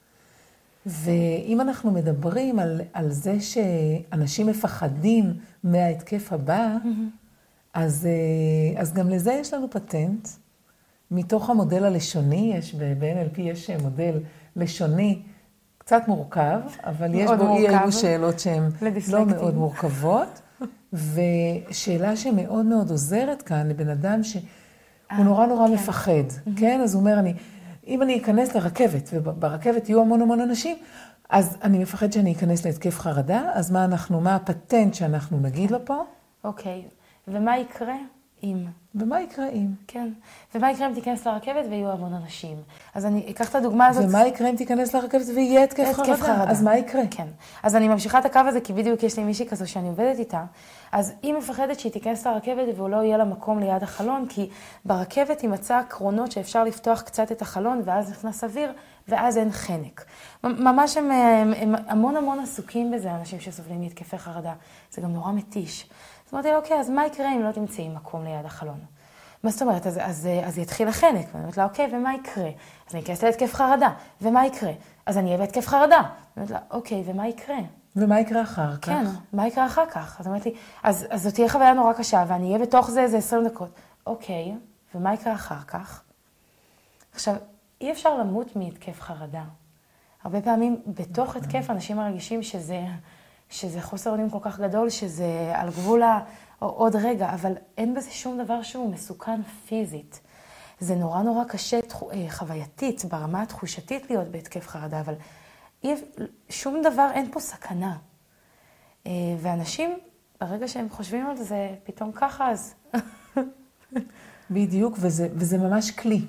ואם אנחנו מדברים על, על זה שאנשים מפחדים מההתקף הבא, mm-hmm. אז, אה, אז גם לזה יש לנו פטנט. מתוך המודל הלשוני, יש ב-NLP יש מודל לשוני קצת מורכב, אבל יש בו אי אלו שאלות שהן לא מאוד מורכבות. ושאלה שמאוד מאוד עוזרת כאן לבן אדם שהוא אה, נורא נורא כן. מפחד, mm-hmm. כן? אז הוא אומר, אני... אם אני אכנס לרכבת, וברכבת יהיו המון המון אנשים, אז אני מפחד שאני אכנס להתקף חרדה, אז מה אנחנו, מה הפטנט שאנחנו נגיד לו פה? אוקיי, ומה יקרה אם? ומה יקרה אם? כן. ומה יקרה אם תיכנס לרכבת ויהיו המון אנשים? אז אני אקח את הדוגמה הזאת. ומה יקרה אם תיכנס לרכבת ויהיה התקף חרדה? חרדה? אז מה יקרה? כן. אז אני ממשיכה את הקו הזה, כי בדיוק יש לי מישהי כזו שאני עובדת איתה. אז היא מפחדת שהיא תיכנס לרכבת והוא לא יהיה לה מקום ליד החלון, כי ברכבת היא מצאה קרונות שאפשר לפתוח קצת את החלון, ואז נכנס אוויר, ואז אין חנק. ממש הם, הם, הם המון המון עסוקים בזה, אנשים שסובלים מהתקפי חרדה. זה גם נורא מתיש. אמרתי לו, אוקיי, אז מה יקרה אם לא תמצאי מקום ליד החלון? מה זאת אומרת? אז, אז, אז יתחיל החנק. ואני אומרת לה, אוקיי, ומה יקרה? אז אני אכנס להתקף חרדה, ומה יקרה? אז אני אהיה בהתקף חרדה. אני אומרת לה, אוקיי, ומה יקרה? ומה יקרה אחר כך? כן, מה יקרה אחר כך? אז אמרתי אז, אז זאת תהיה חוויה נורא קשה, ואני אהיה בתוך זה איזה 20 דקות. אוקיי, ומה יקרה אחר כך? עכשיו, אי אפשר למות מהתקף חרדה. הרבה פעמים בתוך התקף אנשים מרגישים שזה, שזה חוסר אונים כל כך גדול, שזה על גבול ה... עוד רגע, אבל אין בזה שום דבר שהוא מסוכן פיזית. זה נורא נורא קשה אה, חווייתית, ברמה התחושתית להיות בהתקף חרדה, אבל אי, שום דבר, אין פה סכנה. אה, ואנשים, ברגע שהם חושבים על זה, פתאום ככה, אז... בדיוק, וזה, וזה ממש כלי.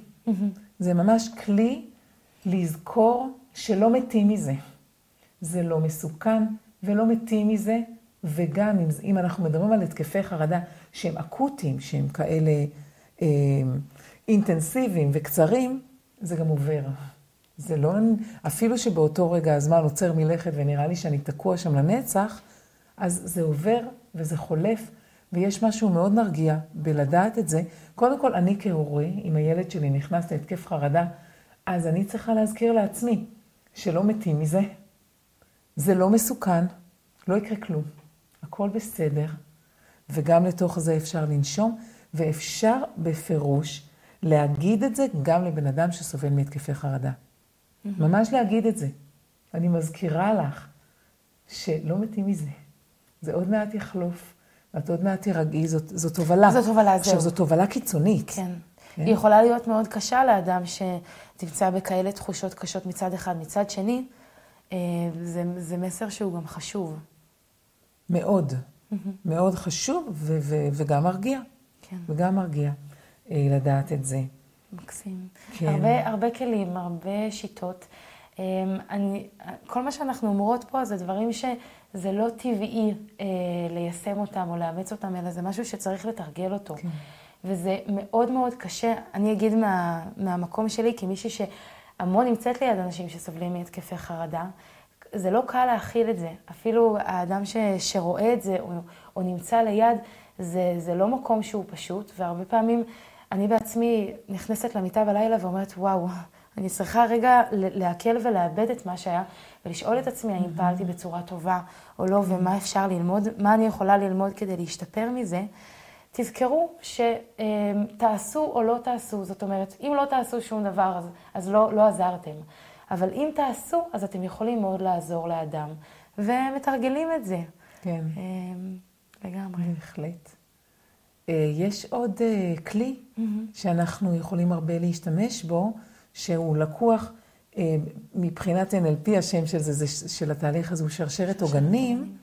זה ממש כלי לזכור שלא מתים מזה. זה לא מסוכן ולא מתים מזה, וגם אם, אם אנחנו מדברים על התקפי חרדה שהם אקוטיים, שהם כאלה אה, אינטנסיביים וקצרים, זה גם עובר. זה לא, אפילו שבאותו רגע הזמן עוצר מלכת ונראה לי שאני תקוע שם לנצח, אז זה עובר וזה חולף, ויש משהו מאוד מרגיע בלדעת את זה. קודם כל, אני כהורה, אם הילד שלי נכנס להתקף חרדה, אז אני צריכה להזכיר לעצמי שלא מתים מזה, זה לא מסוכן, לא יקרה כלום, הכל בסדר, וגם לתוך זה אפשר לנשום, ואפשר בפירוש להגיד את זה גם לבן אדם שסובל מהתקפי חרדה. ממש להגיד את זה. אני מזכירה לך שלא מתים מזה. זה עוד מעט יחלוף, ואת עוד מעט תירגעי, זאת, זאת הובלה. זאת הובלה, זהו. עכשיו, זאת הובלה קיצונית. כן. כן. היא יכולה להיות מאוד קשה לאדם שתמצא בכאלה תחושות קשות מצד אחד. מצד שני, זה, זה מסר שהוא גם חשוב. מאוד, מאוד חשוב ו- ו- וגם מרגיע. כן. וגם מרגיע לדעת את זה. מקסים. כן. הרבה, הרבה כלים, הרבה שיטות. אני, כל מה שאנחנו אומרות פה זה דברים שזה לא טבעי אה, ליישם אותם או לאמץ אותם, אלא זה משהו שצריך לתרגל אותו. כן. וזה מאוד מאוד קשה. אני אגיד מה, מהמקום שלי, כמישהי שהמון נמצאת ליד אנשים שסובלים מהתקפי חרדה, זה לא קל להכיל את זה. אפילו האדם ש, שרואה את זה או, או נמצא ליד, זה, זה לא מקום שהוא פשוט, והרבה פעמים אני בעצמי נכנסת למיטה בלילה ואומרת, וואו, אני צריכה רגע לעכל ולאבד את מה שהיה, ולשאול את עצמי האם פעלתי בצורה טובה או לא, ומה אפשר ללמוד, מה אני יכולה ללמוד כדי להשתפר מזה. תזכרו שתעשו או לא תעשו, זאת אומרת, אם לא תעשו שום דבר, אז, אז לא, לא עזרתם. אבל אם תעשו, אז אתם יכולים מאוד לעזור לאדם. ומתרגלים את זה. כן. לגמרי. בהחלט. יש עוד כלי mm-hmm. שאנחנו יכולים הרבה להשתמש בו, שהוא לקוח מבחינת NLP, השם של זה, זה של התהליך הזה הוא שרשרת עוגנים,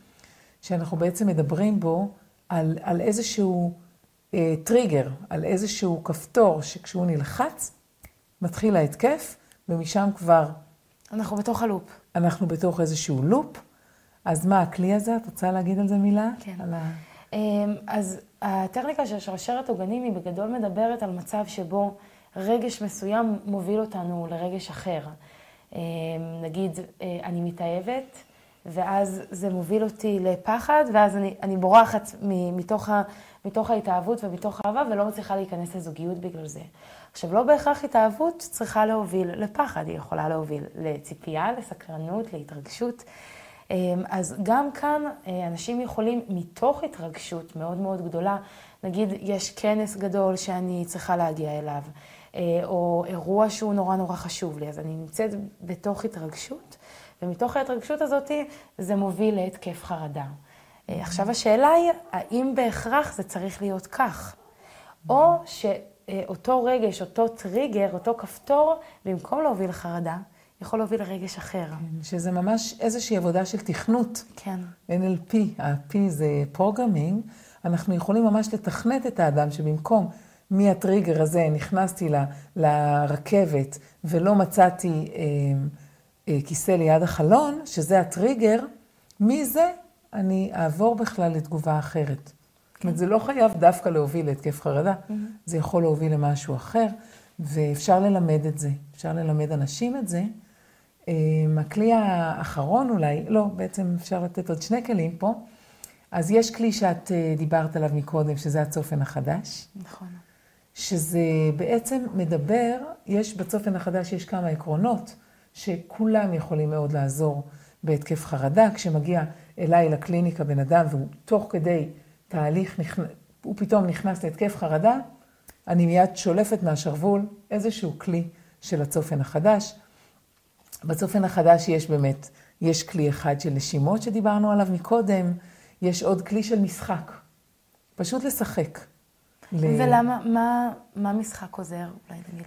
שאנחנו בעצם מדברים בו על, על איזשהו אה, טריגר, על איזשהו כפתור שכשהוא נלחץ, מתחיל ההתקף, ומשם כבר... אנחנו בתוך הלופ. אנחנו בתוך איזשהו לופ. אז מה הכלי הזה? את רוצה להגיד על זה מילה? כן. ה... אז הטכניקה של שרשרת עוגנים היא בגדול מדברת על מצב שבו רגש מסוים מוביל אותנו לרגש אחר. נגיד, אני מתאהבת, ואז זה מוביל אותי לפחד, ואז אני, אני בורחת מתוך, ה, מתוך ההתאהבות ומתוך האהבה, ולא מצליחה להיכנס לזוגיות בגלל זה. עכשיו, לא בהכרח התאהבות צריכה להוביל לפחד, היא יכולה להוביל לציפייה, לסקרנות, להתרגשות. אז גם כאן אנשים יכולים מתוך התרגשות מאוד מאוד גדולה, נגיד יש כנס גדול שאני צריכה להגיע אליו, או אירוע שהוא נורא נורא חשוב לי, אז אני נמצאת בתוך התרגשות, ומתוך ההתרגשות הזאת זה מוביל להתקף חרדה. עכשיו השאלה היא, האם בהכרח זה צריך להיות כך? או שאותו רגש, אותו טריגר, אותו כפתור, במקום להוביל חרדה, יכול להוביל לרגש אחר. כן, שזה ממש איזושהי עבודה של תכנות. כן. NLP, ה-P זה programming, אנחנו יכולים ממש לתכנת את האדם שבמקום מהטריגר הזה נכנסתי ל, לרכבת ולא מצאתי אה, אה, כיסא ליד החלון, שזה הטריגר, מזה אני אעבור בכלל לתגובה אחרת. זאת אומרת, זה לא חייב דווקא להוביל להתקף חרדה, זה יכול להוביל למשהו אחר, ואפשר ללמד את זה, אפשר ללמד אנשים את זה. הכלי האחרון אולי, לא, בעצם אפשר לתת עוד שני כלים פה. אז יש כלי שאת דיברת עליו מקודם, שזה הצופן החדש. נכון. שזה בעצם מדבר, יש בצופן החדש, יש כמה עקרונות, שכולם יכולים מאוד לעזור בהתקף חרדה. כשמגיע אליי לקליניקה בן אדם, והוא תוך כדי תהליך, הוא פתאום נכנס להתקף חרדה, אני מיד שולפת מהשרוול איזשהו כלי של הצופן החדש. בצופן החדש יש באמת, יש כלי אחד של נשימות שדיברנו עליו מקודם, יש עוד כלי של משחק. פשוט לשחק. ולמה, מה, מה משחק עוזר?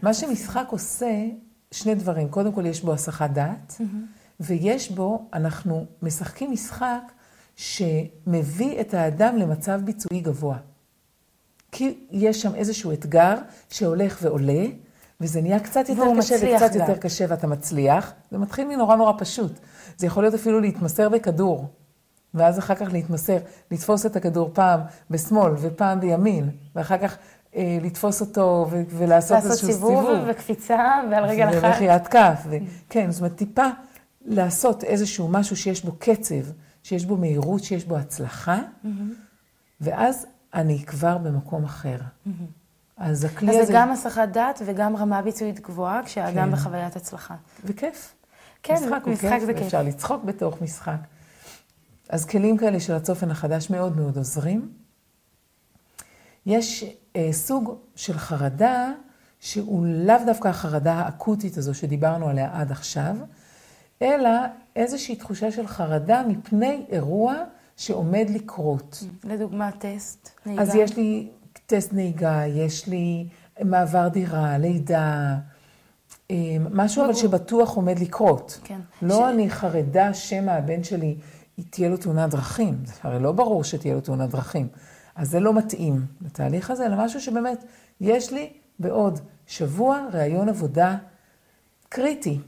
מה שמשחק עושה, שני דברים. קודם כל, יש בו הסחת דעת, mm-hmm. ויש בו, אנחנו משחקים משחק שמביא את האדם למצב ביצועי גבוה. כי יש שם איזשהו אתגר שהולך ועולה, וזה נהיה קצת יותר קשה וקצת גם. יותר קשה ואתה מצליח. זה מתחיל מנורא נורא פשוט. זה יכול להיות אפילו להתמסר בכדור, ואז אחר כך להתמסר, לתפוס את הכדור פעם בשמאל ופעם בימין, ואחר כך אה, לתפוס אותו ו- ולעשות איזשהו סיבוב. לעשות סיבוב וקפיצה ועל רגל אחת. ולחיית כף. ו- כן, זאת אומרת, טיפה לעשות איזשהו משהו שיש בו קצב, שיש בו מהירות, שיש בו הצלחה, mm-hmm. ואז אני כבר במקום אחר. Mm-hmm. אז הכלי אז הזה... אז זה גם הסחת דעת וגם רמה ביצועית גבוהה, כשהאדם כן. בחוויית הצלחה. וכיף. כן, משחק, משחק זה כיף. אפשר לצחוק בתוך משחק. אז כלים כאלה של הצופן החדש מאוד מאוד עוזרים. יש אה, סוג של חרדה שהוא לאו דווקא החרדה האקוטית הזו שדיברנו עליה עד עכשיו, אלא איזושהי תחושה של חרדה מפני אירוע שעומד לקרות. לדוגמה, טסט נהיגה. אז יש לי טסט נהיגה, יש לי מעבר דירה, לידה, משהו אבל שבטוח עומד לקרות. כן. לא ש- אני חרדה שמא הבן שלי תהיה לו תאונת דרכים. זה הרי לא ברור שתהיה לו תאונת דרכים. אז זה לא מתאים לתהליך הזה, אלא משהו שבאמת, יש לי בעוד שבוע ראיון עבודה קריטי.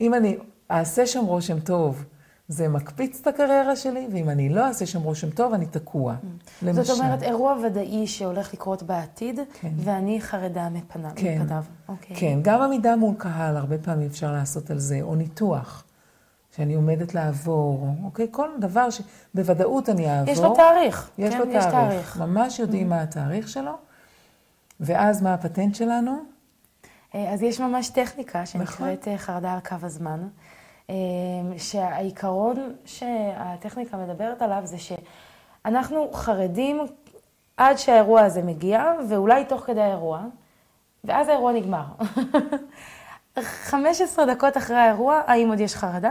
אם אני אעשה שם רושם טוב, זה מקפיץ את הקריירה שלי, ואם אני לא אעשה שם רושם טוב, אני תקוע. למשל. זאת אומרת, אירוע ודאי שהולך לקרות בעתיד, כן. ואני חרדה מפניו. כן. מפניו. אוקיי. כן, גם עמידה מול קהל, הרבה פעמים אפשר לעשות על זה, או ניתוח, שאני עומדת לעבור, אוקיי? כל דבר שבוודאות אני אעבור. יש לו תאריך. יש כן, לו תאריך. ממש יודעים מה התאריך שלו, ואז מה הפטנט שלנו? אה, אז יש ממש טכניקה שנקראת נכון. אה, חרדה על קו הזמן, שהעיקרון שהטכניקה מדברת עליו זה שאנחנו חרדים עד שהאירוע הזה מגיע, ואולי תוך כדי האירוע, ואז האירוע נגמר. 15 דקות אחרי האירוע, האם עוד יש חרדה?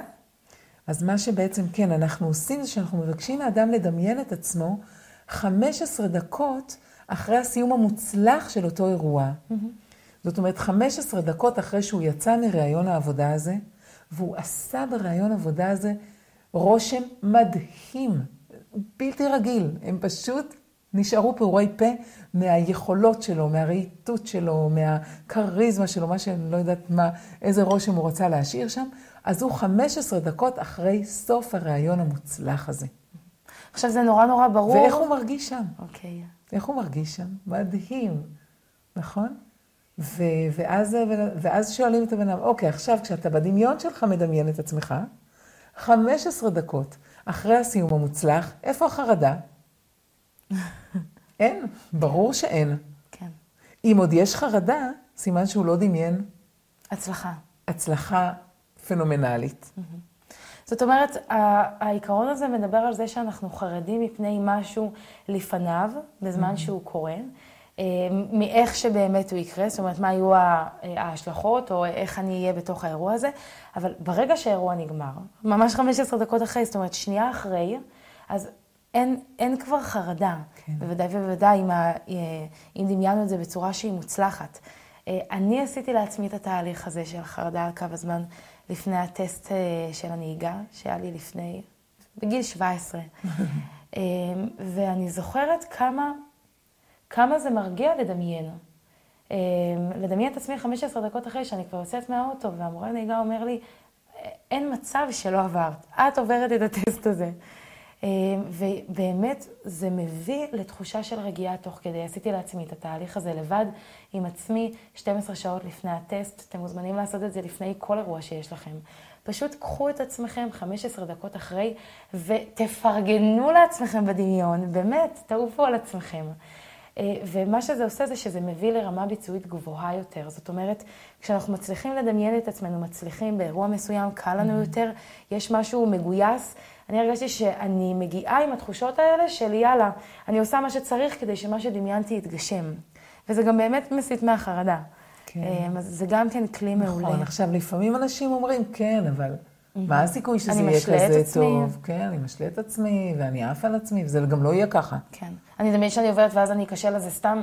אז מה שבעצם כן אנחנו עושים זה שאנחנו מבקשים מהאדם לדמיין את עצמו 15 דקות אחרי הסיום המוצלח של אותו אירוע. זאת אומרת, 15 דקות אחרי שהוא יצא מראיון העבודה הזה, והוא עשה בראיון העבודה הזה רושם מדהים, בלתי רגיל. הם פשוט נשארו פעורי פה מהיכולות שלו, מהרהיטות שלו, מהכריזמה שלו, מה שאני לא יודעת מה, איזה רושם הוא רצה להשאיר שם. אז הוא 15 דקות אחרי סוף הראיון המוצלח הזה. עכשיו זה נורא נורא ברור. ואיך הוא מרגיש שם? אוקיי. איך הוא מרגיש שם? מדהים, נכון? ו- ואז, ואז שואלים את הבן אדם, אוקיי, עכשיו כשאתה בדמיון שלך מדמיין את עצמך, 15 דקות אחרי הסיום המוצלח, איפה החרדה? אין, ברור שאין. כן. אם עוד יש חרדה, סימן שהוא לא דמיין הצלחה. הצלחה פנומנלית. זאת אומרת, העיקרון הזה מדבר על זה שאנחנו חרדים מפני משהו לפניו, בזמן שהוא קורה, מאיך שבאמת הוא יקרה, זאת אומרת, מה יהיו ה- ההשלכות, או איך אני אהיה בתוך האירוע הזה, אבל ברגע שהאירוע נגמר, ממש 15 דקות אחרי, זאת אומרת, שנייה אחרי, אז אין, אין כבר חרדה. כן. בוודאי ובוודאי, אם, ה- אה, אם דמיינו את זה בצורה שהיא מוצלחת. אה, אני עשיתי לעצמי את התהליך הזה של חרדה על קו הזמן לפני הטסט אה, של הנהיגה, שהיה לי לפני, בגיל 17. אה, ואני זוכרת כמה, כמה זה מרגיע לדמיין. אה, לדמיין את עצמי 15 דקות אחרי שאני כבר יוצאת מהאוטו, והמורה הנהיגה אומר לי, אין מצב שלא עברת, את עוברת את הטסט הזה. אה, ובאמת, זה מביא לתחושה של רגיעה תוך כדי. עשיתי לעצמי את התהליך הזה לבד, עם עצמי, 12 שעות לפני הטסט. אתם מוזמנים לעשות את זה לפני כל אירוע שיש לכם. פשוט קחו את עצמכם 15 דקות אחרי, ותפרגנו לעצמכם בדמיון, באמת, תעופו על עצמכם. אה, ומה שזה עושה זה שזה מביא לרמה ביצועית גבוהה יותר. זאת אומרת, כשאנחנו מצליחים לדמיין את עצמנו, מצליחים באירוע מסוים, קל לנו יותר, יש משהו מגויס. אני הרגשתי שאני מגיעה עם התחושות האלה של יאללה, אני עושה מה שצריך כדי שמה שדמיינתי יתגשם. וזה גם באמת מסיט מהחרדה. כן. אה, אז זה גם כן כלי מעולה. נכון, עכשיו לפעמים אנשים אומרים, כן, אבל מה הסיכוי שזה יהיה את כזה עצמי. טוב? כן, אני משלה את עצמי, ואני עף על עצמי, וזה גם לא יהיה ככה. כן. אני מדמיינת שאני עוברת ואז אני אכשל על זה סתם.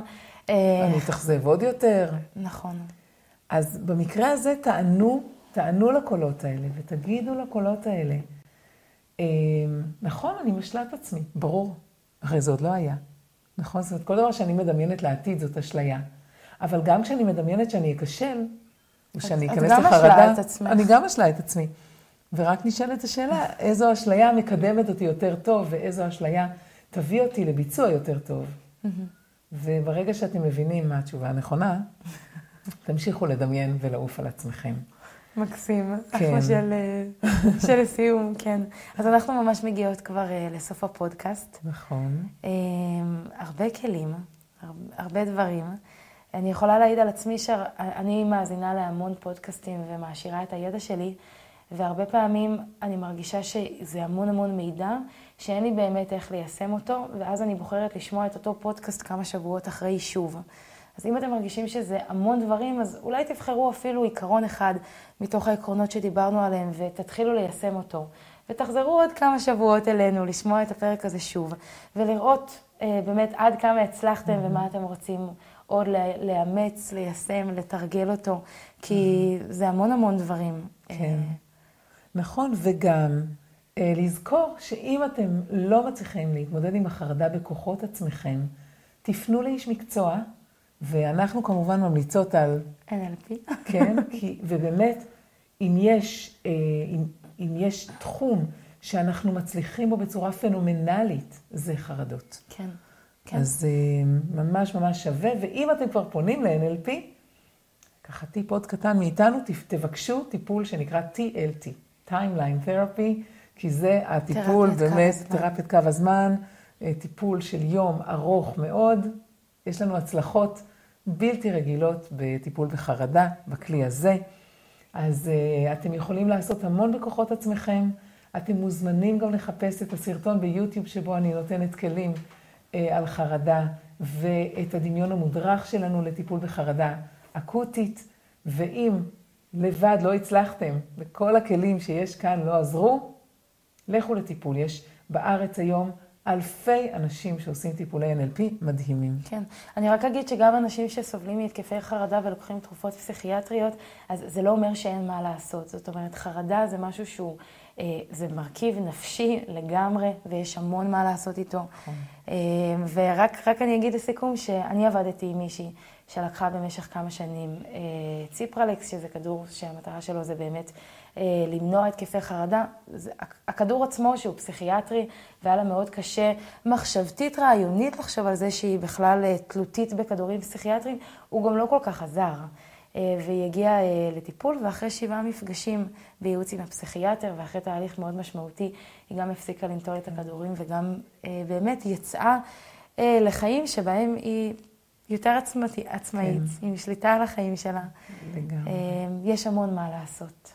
אה, אני אתאכזב עוד יותר. נכון. אז במקרה הזה תענו, תענו לקולות האלה, ותגידו לקולות האלה, אה, נכון, אני משלה את עצמי, ברור, הרי זה עוד לא היה. נכון? זאת אומרת, כל דבר שאני מדמיינת לעתיד זאת אשליה. אבל גם כשאני מדמיינת שאני אכשל, ושאני את אכנס גם משלה לחרדה, את עצמך. אני גם משלה את עצמי. ורק נשאלת השאלה, איזו אשליה מקדמת אותי יותר טוב, ואיזו אשליה תביא אותי לביצוע יותר טוב. וברגע שאתם מבינים מה התשובה הנכונה, תמשיכו לדמיין ולעוף על עצמכם. מקסים. כן. אחלה של, אה, של סיום, כן. אז אנחנו ממש מגיעות כבר אה, לסוף הפודקאסט. נכון. אה, הרבה כלים, הר- הרבה דברים. אני יכולה להעיד על עצמי שאני מאזינה להמון פודקאסטים ומעשירה את הידע שלי, והרבה פעמים אני מרגישה שזה המון המון מידע, שאין לי באמת איך ליישם אותו, ואז אני בוחרת לשמוע את אותו פודקאסט כמה שבועות אחרי שוב. אז אם אתם מרגישים שזה המון דברים, אז אולי תבחרו אפילו עיקרון אחד מתוך העקרונות שדיברנו עליהם, ותתחילו ליישם אותו. ותחזרו עוד כמה שבועות אלינו, לשמוע את הפרק הזה שוב, ולראות אה, באמת עד כמה הצלחתם ומה אתם רוצים עוד לאמץ, ליישם, לתרגל אותו, כי זה המון המון דברים. כן. נכון, וגם אה, לזכור שאם אתם לא מצליחים להתמודד עם החרדה בכוחות עצמכם, תפנו לאיש מקצוע, ואנחנו כמובן ממליצות על... NLP. כן, כי, ובאמת, אם יש, אה, אם, אם יש תחום שאנחנו מצליחים בו בצורה פנומנלית, זה חרדות. כן, כן. אז אה, ממש ממש שווה, ואם אתם כבר פונים ל-NLP, ככה טיפ עוד קטן מאיתנו, תבקשו טיפול שנקרא TLT, Timeline Therapy, כי זה הטיפול, באמת, תרפיית קו הזמן, אה, טיפול של יום ארוך מאוד. יש לנו הצלחות בלתי רגילות בטיפול בחרדה, בכלי הזה. אז uh, אתם יכולים לעשות המון בכוחות עצמכם. אתם מוזמנים גם לחפש את הסרטון ביוטיוב שבו אני נותנת כלים uh, על חרדה, ואת הדמיון המודרך שלנו לטיפול בחרדה אקוטית. ואם לבד לא הצלחתם וכל הכלים שיש כאן לא עזרו, לכו לטיפול. יש בארץ היום אלפי אנשים שעושים טיפולי NLP מדהימים. כן. אני רק אגיד שגם אנשים שסובלים מהתקפי חרדה ולוקחים תרופות פסיכיאטריות, אז זה לא אומר שאין מה לעשות. זאת אומרת, חרדה זה משהו שהוא, אה, זה מרכיב נפשי לגמרי, ויש המון מה לעשות איתו. נכון. אה, ורק אני אגיד לסיכום שאני עבדתי עם מישהי שלקחה במשך כמה שנים אה, ציפרלקס, שזה כדור שהמטרה שלו זה באמת אה, למנוע התקפי חרדה. הכדור עצמו, שהוא פסיכיאטרי, והיה לה מאוד קשה מחשבתית, רעיונית לחשוב על זה שהיא בכלל אה, תלותית בכדורים פסיכיאטריים, הוא גם לא כל כך עזר. והיא הגיעה לטיפול, ואחרי שבעה מפגשים בייעוץ עם הפסיכיאטר, ואחרי תהליך מאוד משמעותי, היא גם הפסיקה לנטול את הכדורים, וגם באמת יצאה לחיים שבהם היא יותר עצמאית, עצמאית כן. עם שליטה על החיים שלה. לגמרי. יש המון מה לעשות.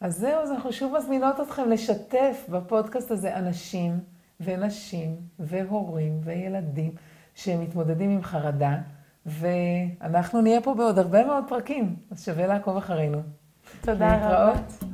אז זהו, אז אנחנו שוב מזמינות אתכם לשתף בפודקאסט הזה אנשים ונשים והורים וילדים שמתמודדים עם חרדה, ואנחנו נהיה פה בעוד הרבה מאוד פרקים, אז שווה לעקוב אחרינו. תודה רבה. להתראות.